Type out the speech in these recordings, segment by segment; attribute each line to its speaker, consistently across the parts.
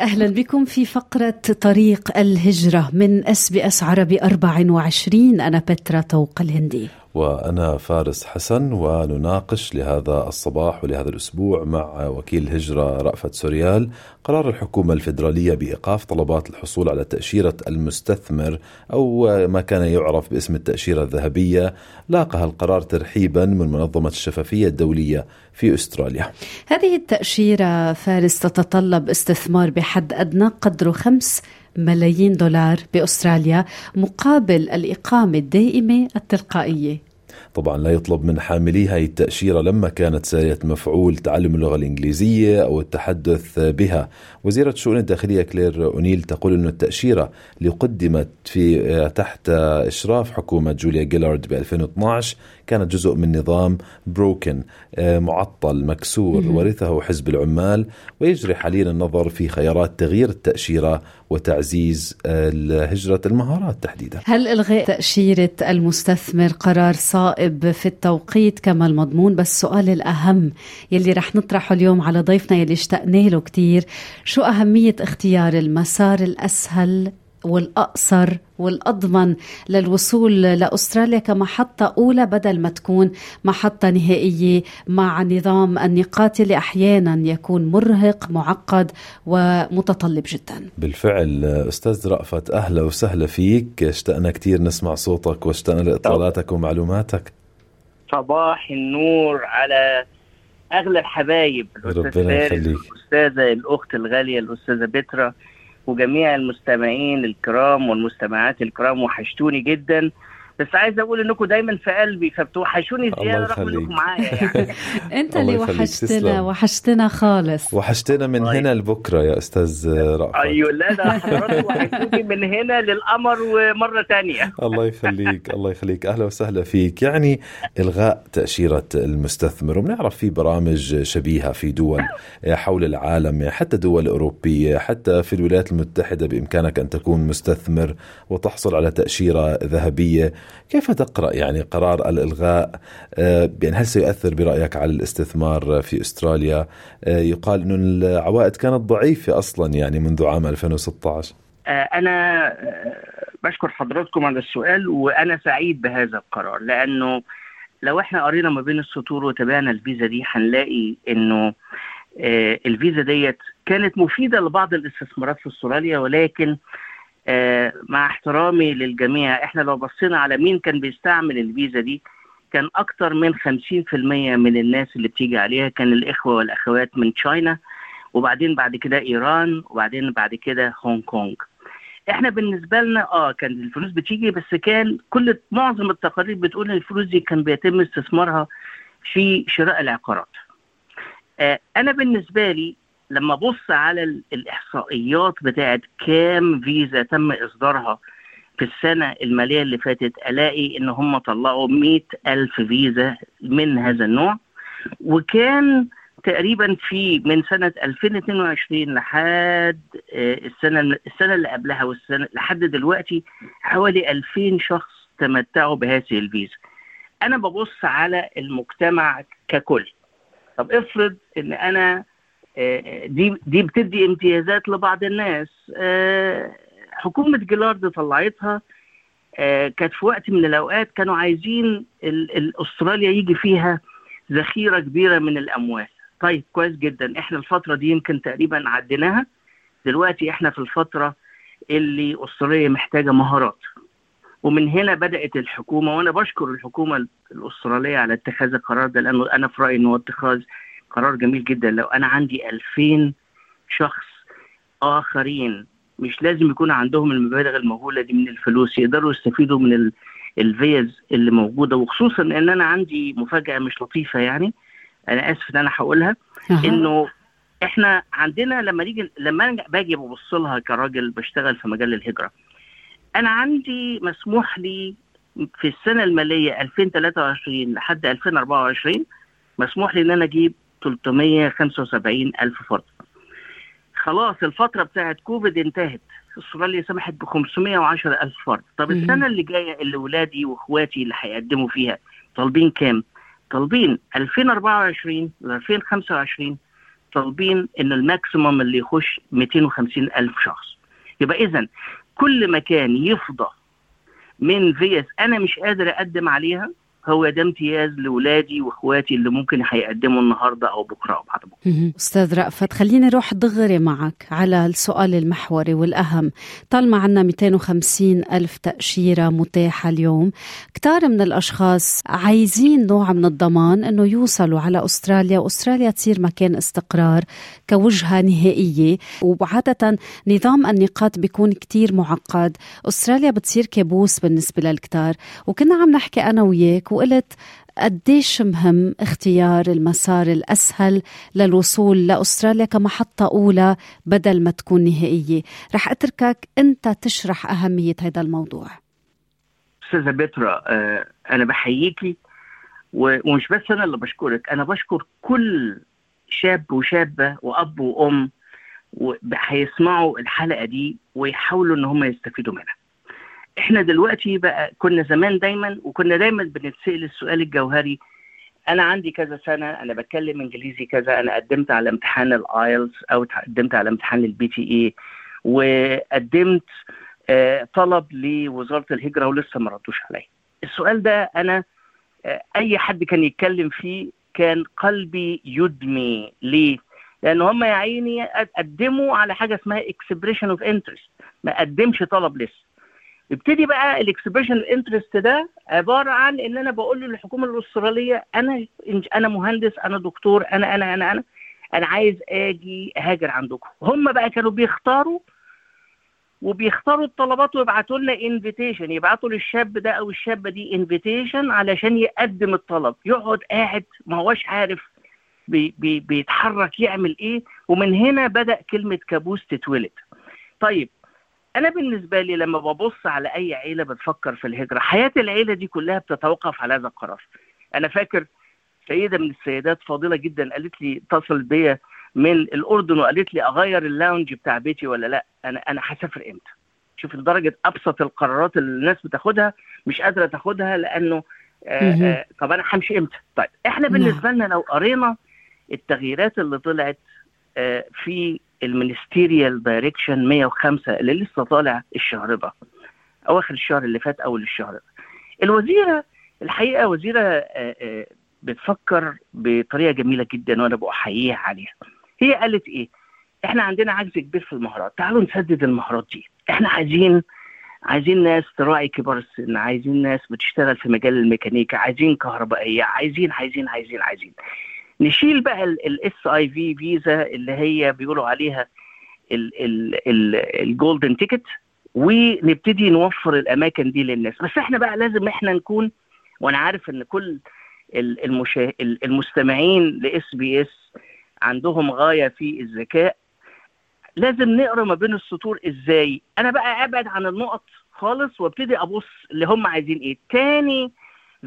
Speaker 1: أهلا بكم في فقرة طريق الهجرة من أس بي أس عربي 24 أنا بترا توق الهندي.
Speaker 2: وأنا فارس حسن ونناقش لهذا الصباح ولهذا الأسبوع مع وكيل الهجرة رأفت سوريال قرار الحكومة الفيدرالية بإيقاف طلبات الحصول على تأشيرة المستثمر أو ما كان يعرف باسم التأشيرة الذهبية. لاقى القرار ترحيبا من منظمة الشفافية الدولية في أستراليا.
Speaker 1: هذه التأشيرة فارس تتطلب استثمار بحد أدنى قدره خمس ملايين دولار بأستراليا مقابل الإقامة الدائمة التلقائية.
Speaker 2: طبعا لا يطلب من حاملي هاي التأشيرة لما كانت سارية مفعول تعلم اللغة الإنجليزية أو التحدث بها. وزيرة الشؤون الداخلية كلير أونيل تقول أن التأشيرة اللي قدمت في تحت إشراف حكومة جوليا جيلارد ب 2012 كانت جزء من نظام بروكن معطل مكسور ورثه حزب العمال. ويجري حاليا النظر في خيارات تغيير التأشيرة وتعزيز هجرة المهارات تحديدا.
Speaker 1: هل إلغاء تأشيرة المستثمر قرار صائب في التوقيت كما المضمون؟ بس السؤال الأهم يلي رح نطرحه اليوم على ضيفنا يلي اشتقنا له كتير شو أهمية اختيار المسار الأسهل؟ والأقصر والأضمن للوصول لأستراليا كمحطة أولى بدل ما تكون محطة نهائية مع نظام النقاط اللي أحيانا يكون مرهق معقد ومتطلب جدا.
Speaker 2: بالفعل أستاذ رأفت أهلا وسهلا فيك. اشتقنا كثير نسمع صوتك واشتقنا لإطلالاتك ومعلوماتك.
Speaker 3: صباح النور على اغلى الحبايب
Speaker 2: ربنا يخليك.
Speaker 3: الأستاذة الأخت الغالية الأستاذة بترا. وجميع المستمعين الكرام والمستمعات الكرام وحشتوني جدا. بس عايز أقول إنكم دايما في قلبي فبتوحشوني زيادة رغم إنكم معايا يعني.
Speaker 1: أنت اللي وحشتنا وحشتنا خالص.
Speaker 2: وحشتنا من طيب. هنا لبكرة يا أستاذ رأفت.
Speaker 3: أيوه لا ده حضرتك وحشتوني من هنا للقمر ومرة ثانية
Speaker 2: الله يخليك الله يخليك. أهلا وسهلا فيك. يعني إلغاء تأشيرة المستثمر وبنعرف في برامج شبيهة في دول حول العالم حتى دول أوروبية حتى في الولايات المتحدة بإمكانك أن تكون مستثمر وتحصل على تأشيرة ذهبية. كيف تقرأ يعني قرار الإلغاء؟ يعني هل سيؤثر برأيك على الاستثمار في أستراليا؟ يقال أن العوائد كانت ضعيفة أصلا يعني منذ عام 2016
Speaker 3: أنا بشكر حضراتكم على السؤال وأنا سعيد بهذا القرار لأنه لو إحنا قرينا ما بين السطور وتابعنا الفيزا دي هنلاقي إنه الفيزا ديت كانت مفيدة لبعض الاستثمارات في أستراليا ولكن مع احترامي للجميع إحنا لو بصينا على مين كان بيستعمل الفيزا دي كان أكتر من 50% من الناس اللي بتيجي عليها كان الإخوة والأخوات من تشاينا وبعدين بعد كده إيران وبعدين بعد كده هونج كونج. إحنا بالنسبة لنا آه كان الفلوس بتيجي بس كان كل معظم التقارير بتقول إن الفلوس دي كان بيتم استثمارها في شراء العقارات. آه أنا بالنسبة لي لما ابص على الإحصائيات بتاعت كام فيزا تم إصدارها في السنة المالية اللي فاتت ألاقي إن هم طلعوا مئة ألف فيزا من هذا النوع وكان تقريبا في من سنة 2022 لحد السنة السنة اللي قبلها والسنة لحد دلوقتي حوالي 2000 شخص تمتعوا بهذه الفيزا. أنا ببص على المجتمع ككل. طب افرض إن أنا دي دي بتدي امتيازات لبعض الناس. حكومة جيلارد طلعتها. كانت في وقت من الأوقات كانوا عايزين أستراليا يجي فيها ذخيرة كبيرة من الأموال. طيب كويس جدا. إحنا الفترة دي يمكن تقريبا عديناها. دلوقتي إحنا في الفترة اللي أستراليا محتاجة مهارات. ومن هنا بدأت الحكومة وأنا بشكر الحكومة الأسترالية على اتخاذ القرار ده لأنه أنا في رأيي انه اتخاذ قرار جميل جدا. لو أنا عندي 2000 شخص آخرين مش لازم يكون عندهم المبالغ المهولة دي من الفلوس يقدروا يستفيدوا من الفيز اللي موجودة وخصوصا إن أنا عندي مفاجأة مش لطيفة يعني أنا آسف إن أنا هقولها إنه إحنا عندنا لما نيجي لما أنا باجي ببص لها كراجل بشتغل في مجال الهجرة أنا عندي مسموح لي في السنة المالية 2023 لحد 2024 مسموح لي إن أنا أجيب 375 ألف فرد. خلاص الفترة بتاعت كوفيد انتهت. استراليا سمحت ب 510 ألف فرد. طب السنة اللي جاية اللي ولادي وإخواتي اللي هيقدموا فيها طالبين كام؟ طالبين 2024 ل 2025 طالبين إن ال maximum اللي يخش 250 ألف شخص. يبقى اذا كل مكان يفضى من فيز أنا مش قادر أقدم عليها هو ده امتياز لاولادي واخواتي اللي ممكن هيقدموا النهارده أو بكره أو بعد بكره.
Speaker 1: أستاذ رأفت خليني أروح دغري معك على السؤال المحوري والأهم، طالما عندنا 250 ألف تأشيرة متاحة اليوم، كتار من الأشخاص عايزين نوع من الضمان إنه يوصلوا على أستراليا وأستراليا تصير مكان استقرار كوجهة نهائية، وعادة نظام النقاط بيكون كتير معقد، أستراليا بتصير كابوس بالنسبة للكتار، وكنا عم نحكي أنا وياك وقلت قديش مهم اختيار المسار الأسهل للوصول لأستراليا كمحطة أولى بدل ما تكون نهائية. رح أتركك أنت تشرح أهمية هذا الموضوع.
Speaker 3: أستاذة بترا آه أنا بحييكي ومش بس أنا اللي بشكرك أنا بشكر كل شاب وشابة وأب وأم هيسمعوا الحلقة دي ويحاولوا إن هم يستفيدوا منها. إحنا دلوقتي بقى كنا زمان دايما وكنا دايما بنتسأل السؤال الجوهري. أنا عندي كذا سنة أنا بتكلم إنجليزي كذا أنا قدمت على امتحان ال IELTS أو قدمت على امتحان ال PTE وقدمت آه طلب لوزارة الهجرة ولسه ما ردوش عليا. السؤال ده أنا آه أي حد كان يتكلم فيه كان قلبي يدمي. ليه؟ لأن هم يا عيني قدموا على حاجة اسمها expression of interest ما قدمش طلب لسه. يبتدي بقى ال expression interest ده عبارة عن ان أنا بقول للحكومة الأسترالية أنا أنا مهندس أنا دكتور أنا أنا أنا أنا أنا عايز آجي أهاجر عندكم. هم بقى كانوا بيختاروا وبيختاروا الطلبات ويبعتوا لنا invitation يبعتوا للشاب ده أو الشابة دي invitation علشان يقدم الطلب. يقعد قاعد ما هوش عارف بي بي بيتحرك يعمل إيه ومن هنا بدأ كلمة كابوس تتولد. طيب أنا بالنسبة لي لما ببص على أي عيلة بتفكر في الهجرة حياة العيلة دي كلها بتتوقف على هذا القرار. أنا فاكر سيدة من السيدات فاضله جدا قالت لي اتصلت بيا من الأردن وقالت لي أغير ال lounge بتاع بيتي ولا لأ؟ أنا أنا هسافر إمتى؟ شوف لدرجة أبسط القرارات اللي الناس بتاخدها مش قادرة تاخدها لأنه آآ آآ طب أنا همشي إمتى؟ طيب إحنا بالنسبة لنا لو قرينا التغييرات اللي طلعت في ال ministerial direction 105 اللي لسه طالع الشهر ده أواخر الشهر اللي فات أول الشهر ده. الوزيرة الحقيقة وزيرة بتفكر بطريقة جميلة جدا وأنا بحييها عليها. هي قالت إيه؟ إحنا عندنا عجز كبير في المهارات. تعالوا نسدد المهارات دي. إحنا عايزين عايزين ناس تراعي كبار السن عايزين ناس بتشتغل في مجال الميكانيكا عايزين كهربائية عايزين عايزين عايزين عايزين. نشيل بقى الاس اي في فيزا اللي هي بيقولوا عليها ال golden ticket ونبتدي نوفر الأماكن دي للناس. بس إحنا بقى لازم إحنا نكون وأنا عارف إن كل. المستمعين ل SBS عندهم غاية في الذكاء. لازم نقرأ ما بين السطور إزاي. أنا بقى أبعد عن النقط خالص وأبتدي أبص اللي هم عايزين إيه. تاني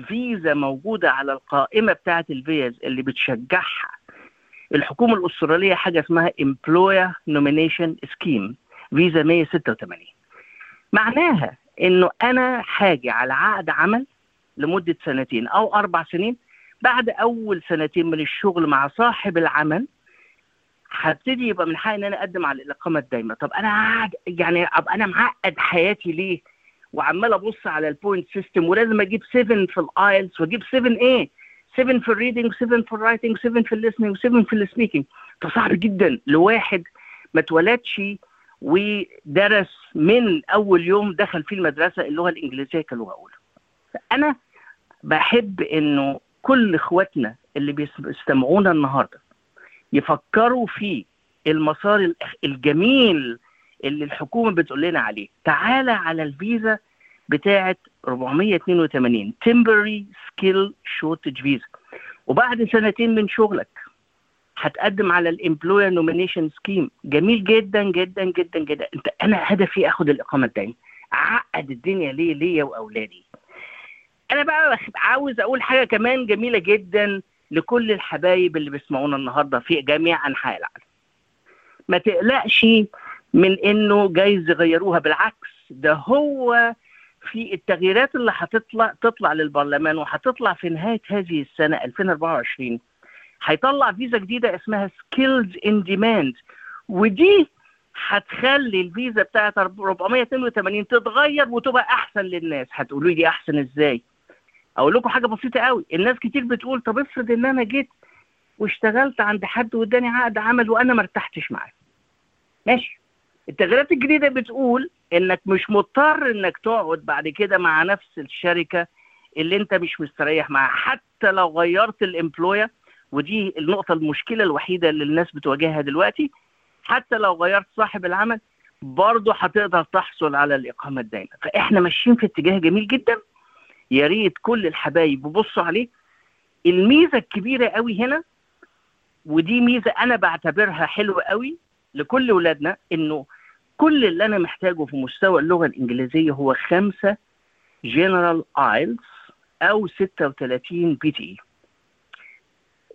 Speaker 3: فيزا موجودة على القائمة بتاعه الفيز اللي بتشجعها. الحكومة الأسترالية حاجة اسمها Employer Nomination Scheme فيزا 186 معناها إنه أنا هاجي على عقد عمل لمدة سنتين أو أربع سنين بعد أول سنتين من الشغل مع صاحب العمل هبتدي يبقى من حقي إن أنا أقدم على الإقامة الدايمة. طب أنا يعني أبقى أنا معقد حياتي ليه؟ وعمال أبص على ال point system ولازم أجيب 7 في ال IELTS وأجيب 7 إيه 7 في ال reading 7 في ال writing 7 في ال listening 7 في ال speaking فصعب جدا. لواحد ما اتولدش ودرس من أول يوم دخل فيه المدرسة اللغة الإنجليزية كلغة أولى. أنا بحب إنه كل إخواتنا اللي بيستمعونا النهارده يفكروا في المسار الجميل اللي الحكومة بتقول لنا عليه. تعالى على الفيزا بتاعه 482 temporary skill shortage فيزا وبعد سنتين من شغلك هتقدم على ال employer nomination scheme جميل جدا جدا جدا جدا. انت أنا هدفي آخد الإقامة الدائمه اعقد الدنيا ليه ليا وأولادي. أنا بقى عاوز أقول حاجة كمان جميلة جدا لكل الحبايب اللي بيسمعونا النهارده في جميع أنحاء العالم. ما تقلقش من إنه جايز يغيروها. بالعكس ده هو في التغييرات اللي هتطلع تطلع للبرلمان وهتطلع في نهاية هذه السنة 2024 هيطلع فيزا جديدة اسمها Skills in Demand ودي هتخلي الفيزا بتاعت 482 تتغير وتبقى أحسن للناس. هتقولوا لي أحسن إزاي؟ أقول لكم حاجة بسيطة قوي. الناس كتير بتقول طب افرض إن أنا جيت واشتغلت عند حد واداني عقد عمل وأنا ما ارتحتش معاه. ماشي. التغييرات الجديدة بتقول إنك مش مضطر إنك تقعد بعد كده مع نفس الشركة اللي أنت مش مستريح معاها. حتى لو غيرت الامبلوير ودي النقطة المشكلة الوحيدة اللي الناس بتواجهها دلوقتي حتى لو غيرت صاحب العمل برضه هتقدر تحصل على الإقامة الدائمة. فإحنا ماشيين في اتجاه جميل جدا. يا ريت كل الحبايب يبصوا عليه. الميزة الكبيرة قوي هنا ودي ميزة أنا بعتبرها حلوة قوي لكل ولادنا إنه كل اللي أنا محتاجه في مستوى اللغة الإنجليزية هو خمسة general IELTS أو 36 PTE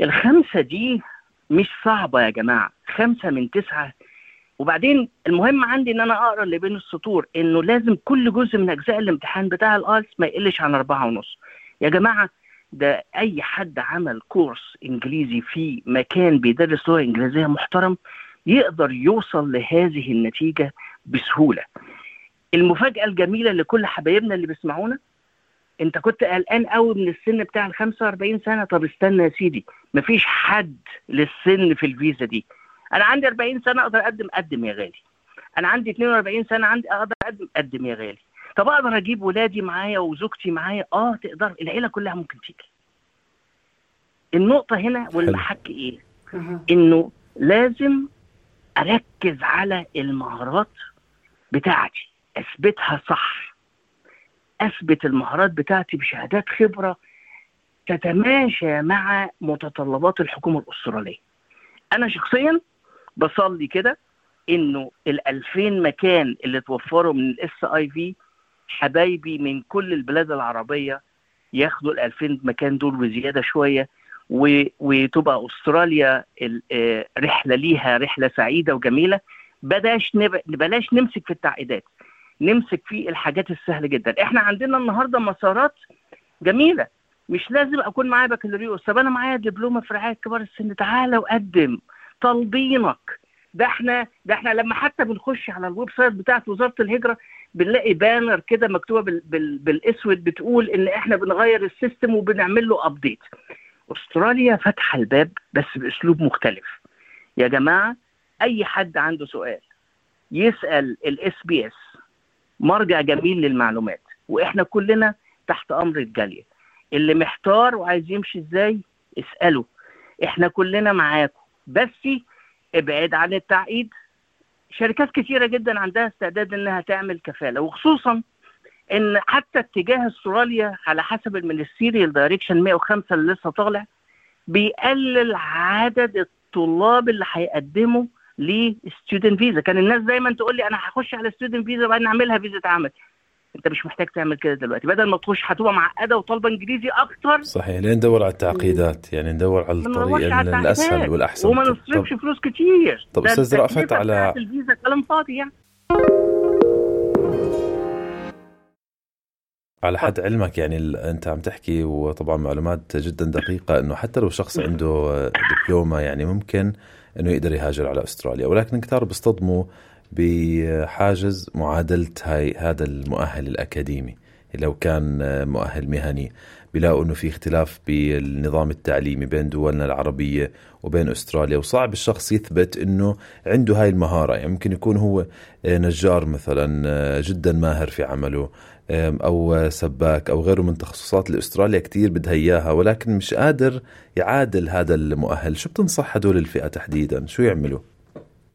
Speaker 3: الخمسة دي مش صعبة يا جماعة. خمسة من تسعة. وبعدين المهم عندي إن أنا أقرأ اللي بين السطور إنه لازم كل جزء من أجزاء الامتحان بتاع ال IELTS ما يقلش عن أربعة ونص. يا جماعة ده أي حد عمل كورس إنجليزي في مكان بيدرس لغة إنجليزية محترم يقدر يوصل لهذه النتيجة بسهولة. المفاجأة الجميلة لكل حبايبنا اللي بيسمعونا انت كنت قلقان قوي من السن بتاع ال 45 سنة؟ طب استنى يا سيدي مفيش حد للسن في الفيزا دي. أنا عندي 40 سنة أقدر أقدم قدم يا غالي. أنا عندي 42 سنة عندي أقدر أقدم قدم يا غالي. طب أقدر أجيب ولادي معايا وزوجتي معايا؟ آه تقدر العيلة كلها ممكن تيجي. النقطة هنا والمحك إيه؟ إنه لازم أركز على المهارات بتاعتي. أثبتها صح. أثبت المهارات بتاعتي بشهادات خبرة تتماشى مع متطلبات الحكومة الأسترالية. أنا شخصيا بصلي كده إنه ال 2000 مكان اللي توفروا من الاس اي في حبايبي من كل البلاد العربية ياخدوا ال 2000 مكان دول وزياده شوية. وتبقى أستراليا رحلة ليها رحلة سعيدة وجميلة. بلاش بلاش نمسك في التعقيدات. نمسك في الحاجات السهلة جدا. إحنا عندنا النهارده مسارات جميلة. مش لازم أكون معايا بكالوريوس. طب أنا معايا دبلومة في رعاية كبار السن. تعالى وقدم. طالبينك. ده إحنا ده إحنا لما حتى بنخش على ال website بتاعت وزارة الهجرة بنلاقي banner كده مكتوبة بال بال بالأسود بتقول إن إحنا بنغير ال system وبنعمل له update أستراليا فاتحه الباب بس بأسلوب مختلف. يا جماعة أي حد عنده سؤال يسأل ال SBS. مرجع جميل للمعلومات. وإحنا كلنا تحت أمر الجالية. اللي محتار وعايز يمشي إزاي اسأله. إحنا كلنا معاكم. بس ابعد عن التعقيد. شركات كتيرة جدا عندها استعداد إنها تعمل كفالة وخصوصا إن حتى اتجاه أستراليا على حسب ال Ministerial Direction 105 اللي لسه طالع بيقلل عدد الطلاب اللي هيقدموا ل student visa. كان الناس دايما تقول لي أنا هخش على student visa وبعدين أعملها فيزا عمل أنت مش محتاج تعمل كده دلوقتي. بدل ما تخش هتبقى معقدة وطالبة إنجليزي أكتر.
Speaker 2: صحيح لين ندور على التعقيدات؟ يعني ندور على الطريق الأسهل والأحسن.
Speaker 3: وما نصرفش فلوس كتير.
Speaker 2: طب أستاذ رأفت على
Speaker 3: الفيزا كلام فاضي يعني.
Speaker 2: على حد علمك يعني انت عم تحكي وطبعا معلومات جدا دقيقة إنه حتى لو شخص عنده دبلومة يعني ممكن إنه يقدر يهاجر على أستراليا. ولكن كثار بيصطدموا بحاجز معادلة هاي هذا المؤهل الأكاديمي. لو كان مؤهل مهني بيلاقوا إنه في اختلاف بالنظام التعليمي بين دولنا العربية وبين أستراليا. وصعب الشخص يثبت إنه عنده هاي المهارة. يعني ممكن يكون هو نجار مثلا جدا ماهر في عمله أو سباك أو غيره من تخصصات اللي استراليا كثير بدها إياها ولكن مش قادر يعادل هذا المؤهل. شو بتنصح هدول الفئة تحديدا؟ شو يعملوا؟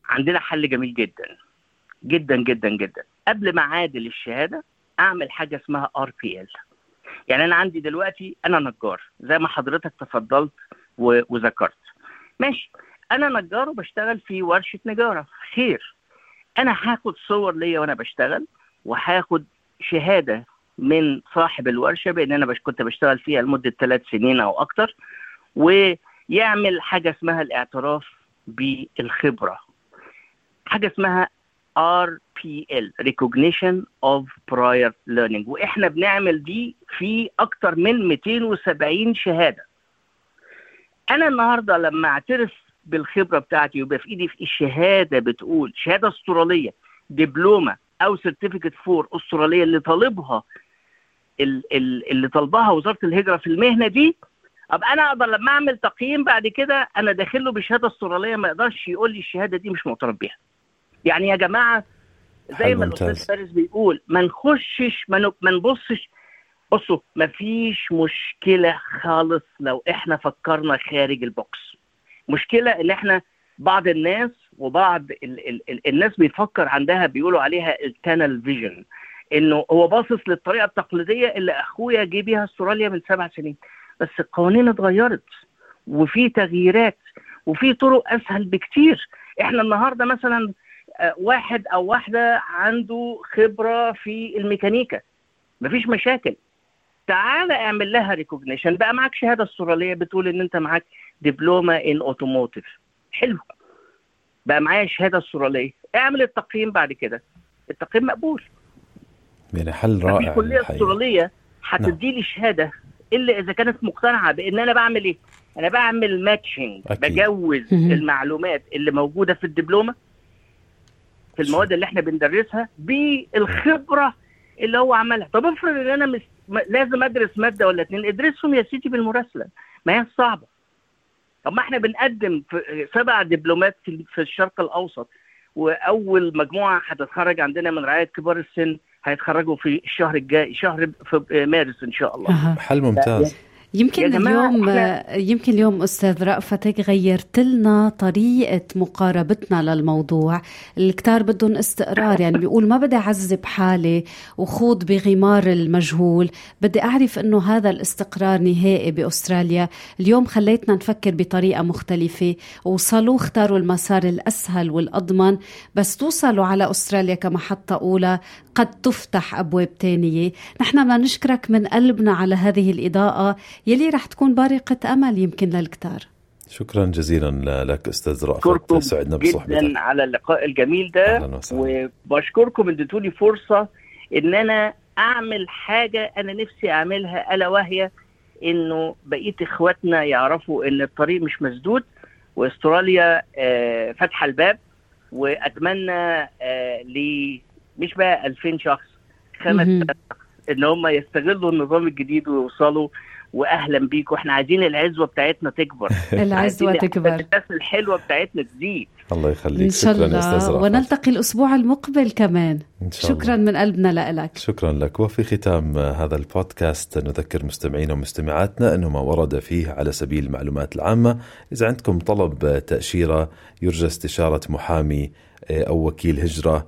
Speaker 3: عندنا حل جميل جدا. جدا جدا جدا. قبل ما أعادل الشهادة أعمل حاجة اسمها ار بي ال يعني أنا عندي دلوقتي أنا نجار. زي ما حضرتك تفضلت وذكرت. ماشي. أنا نجار وبشتغل في ورشة نجارة. خير. أنا هاخد صور ليا وأنا بشتغل وهاخد شهادة من صاحب الورشة بأن أنا بش كنت بشتغل فيها لمدة ثلاث سنين أو أكتر ويعمل حاجة اسمها الاعتراف بالخبرة. حاجة اسمها RPL Recognition of Prior Learning. وإحنا بنعمل دي في أكتر من 270 شهادة. أنا النهارده لما أعترف بالخبرة بتاعتي يبقى في إيدي في الشهادة بتقول شهادة أسترالية دبلومة أو Certificate IV أسترالية اللي طالبها اللي طالبها وزارة الهجرة في المهنة دي أبقى أنا أقدر لما أعمل تقييم بعد كده أنا داخل له بشهادة أسترالية ما يقدرش يقول لي الشهادة دي مش معترف بيها. يعني يا جماعة زي ما الأستاذ فارس بيقول ما نخشش ما نبصش بصوا ما فيش مشكلة خالص لو إحنا فكرنا خارج ال box. مشكلة إن إحنا بعض الناس وبعض ال ال ال الناس بيفكر عندها بيقولوا عليها ال tunnel vision إنه هو باصص للطريقة التقليدية اللي أخويا جه بيها أستراليا من سبع سنين. بس القوانين اتغيرت وفي تغييرات وفي طرق أسهل بكتير. إحنا النهارده مثلا واحد أو واحدة عنده خبرة في الميكانيكا. مفيش مشاكل. تعالى اعمل لها recognition بقى معاك شهادة أسترالية بتقول إن أنت معاك دبلومة in automotive حلو. بقى معايا شهادة استرالية. اعمل التقييم بعد كده. التقييم مقبول.
Speaker 2: يعني حل رائع
Speaker 3: في كلية استرالية هتدي لي شهادة إلا إذا كانت مقتنعة بإن أنا بعمل إيه؟ أنا بعمل ماتشنج بجوز المعلومات اللي موجودة في الدبلومة. في المواد اللي إحنا بندرسها بالخبرة اللي هو عملها. طب افرض إن أنا مس... لازم أدرس مادة ولا اتنين ادرسهم يا سيدي بالمراسلة. ما هي صعبة. طب ما إحنا بنقدم في سبع دبلومات في, في الشرق الأوسط وأول مجموعة هتتخرج عندنا من رعاية كبار السن هيتخرجوا في الشهر الجاي شهر في مارس إن شاء الله.
Speaker 2: حل ممتاز.
Speaker 1: يمكن اليوم يمكن اليوم أستاذ رأفتك غيرت لنا طريقة مقاربتنا للموضوع. الكتار بدهم استقرار يعني بيقول ما بدي أعذب حالي وخوض بغمار المجهول. بدي أعرف إنه هذا الاستقرار نهائي بأستراليا. اليوم خليتنا نفكر بطريقة مختلفة. وصلوا اختاروا المسار الأسهل والأضمن بس توصلوا على أستراليا كمحطة أولى. قد تفتح أبواب تانية. نحن بدنا نشكرك من قلبنا على هذه الإضاءة. يلي رح تكون بارقة أمل يمكن للكتار.
Speaker 2: شكرا جزيلا لك أستاذ رأفت.
Speaker 3: سعدنا بصحبتك جدا على اللقاء الجميل ده. وبشكركم اديتولي فرصة إن أنا أعمل حاجة أنا نفسي أعملها ألا وهي إنه بقية إخواتنا يعرفوا إن الطريق مش مسدود وأستراليا آه فاتحه الباب. وأتمنى آه ل مش بقى 2000 شخص 5000 شخص ان هم يستغلوا النظام الجديد ويوصلوا وأهلا بيك وإحنا عايزين العزوة بتاعتنا تكبر.
Speaker 1: العزوة تكبر.
Speaker 3: الناس الحلوة بتاعتنا تزيد.
Speaker 2: الله يخليك.
Speaker 1: إن شاء الله. ونلتقي الأسبوع المقبل كمان. إن شاء شكرا الله. من قلبنا لك.
Speaker 2: شكرا لك. وفي ختام هذا البودكاست نذكر مستمعينا ومستمعاتنا أنه ما ورد فيه على سبيل المعلومات العامة. إذا عندكم طلب تأشيرة يرجى استشارة محامي أو وكيل هجرة